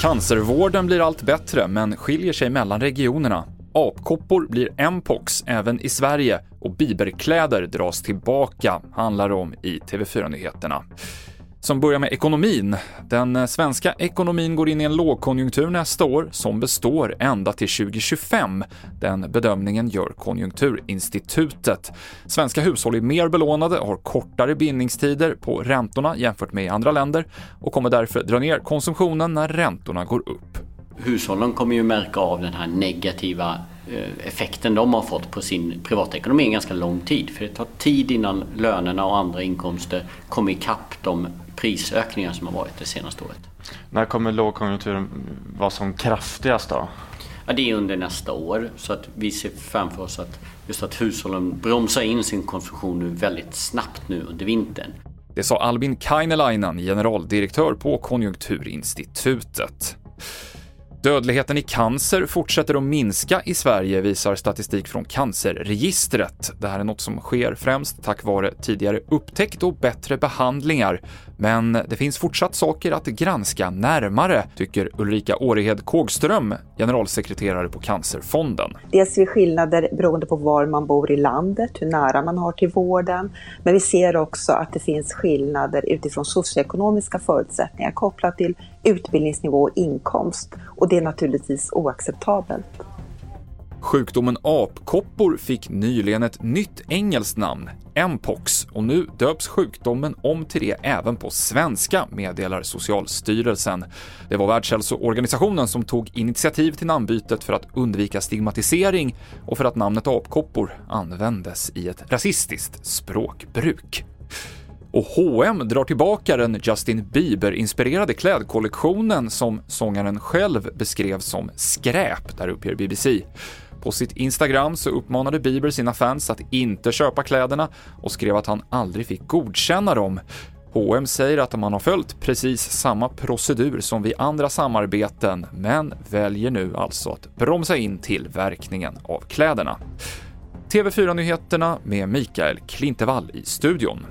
Cancervården blir allt bättre, men skiljer sig mellan regionerna. Apkoppor blir mpox även i Sverige och biberkläder dras tillbaka, handlar det om i TV4-nyheterna som börjar med ekonomin. Den eh, svenska ekonomin går in i en lågkonjunktur nästa år som består ända till 2025. Den bedömningen gör Konjunkturinstitutet. Svenska hushåll är mer belånade, har kortare bindningstider på räntorna jämfört med i andra länder och kommer därför dra ner konsumtionen när räntorna går upp. Hushållen kommer ju märka av den här negativa eh, effekten de har fått på sin privatekonomi en ganska lång tid. För det tar tid innan lönerna och andra inkomster kommer ikapp de prisökningar som har varit det senaste året. När kommer lågkonjunkturen vara som kraftigast då? Ja, det är under nästa år så att vi ser framför oss att just att hushållen bromsar in sin konsumtion nu väldigt snabbt nu under vintern. Det sa Albin Kainelainen, generaldirektör på Konjunkturinstitutet. Dödligheten i cancer fortsätter att minska i Sverige, visar statistik från Cancerregistret. Det här är något som sker främst tack vare tidigare upptäckt och bättre behandlingar. Men det finns fortsatt saker att granska närmare, tycker Ulrika Årehed Kågström, generalsekreterare på Cancerfonden. Dels ser vi skillnader beroende på var man bor i landet, hur nära man har till vården. Men vi ser också att det finns skillnader utifrån socioekonomiska förutsättningar kopplat till utbildningsnivå och inkomst. Och det är naturligtvis oacceptabelt. Sjukdomen apkoppor fick nyligen ett nytt engelskt namn, mpox, och nu döps sjukdomen om till det även på svenska, meddelar Socialstyrelsen. Det var Världshälsoorganisationen som tog initiativ till namnbytet för att undvika stigmatisering och för att namnet apkoppor användes i ett rasistiskt språkbruk. Och H&M drar tillbaka den Justin Bieber-inspirerade klädkollektionen som sångaren själv beskrev som skräp, där uppger BBC. På sitt Instagram så uppmanade Bieber sina fans att inte köpa kläderna och skrev att han aldrig fick godkänna dem. H&M säger att man har följt precis samma procedur som vid andra samarbeten, men väljer nu alltså att bromsa in tillverkningen av kläderna. TV4-nyheterna med Mikael Klintevall i studion.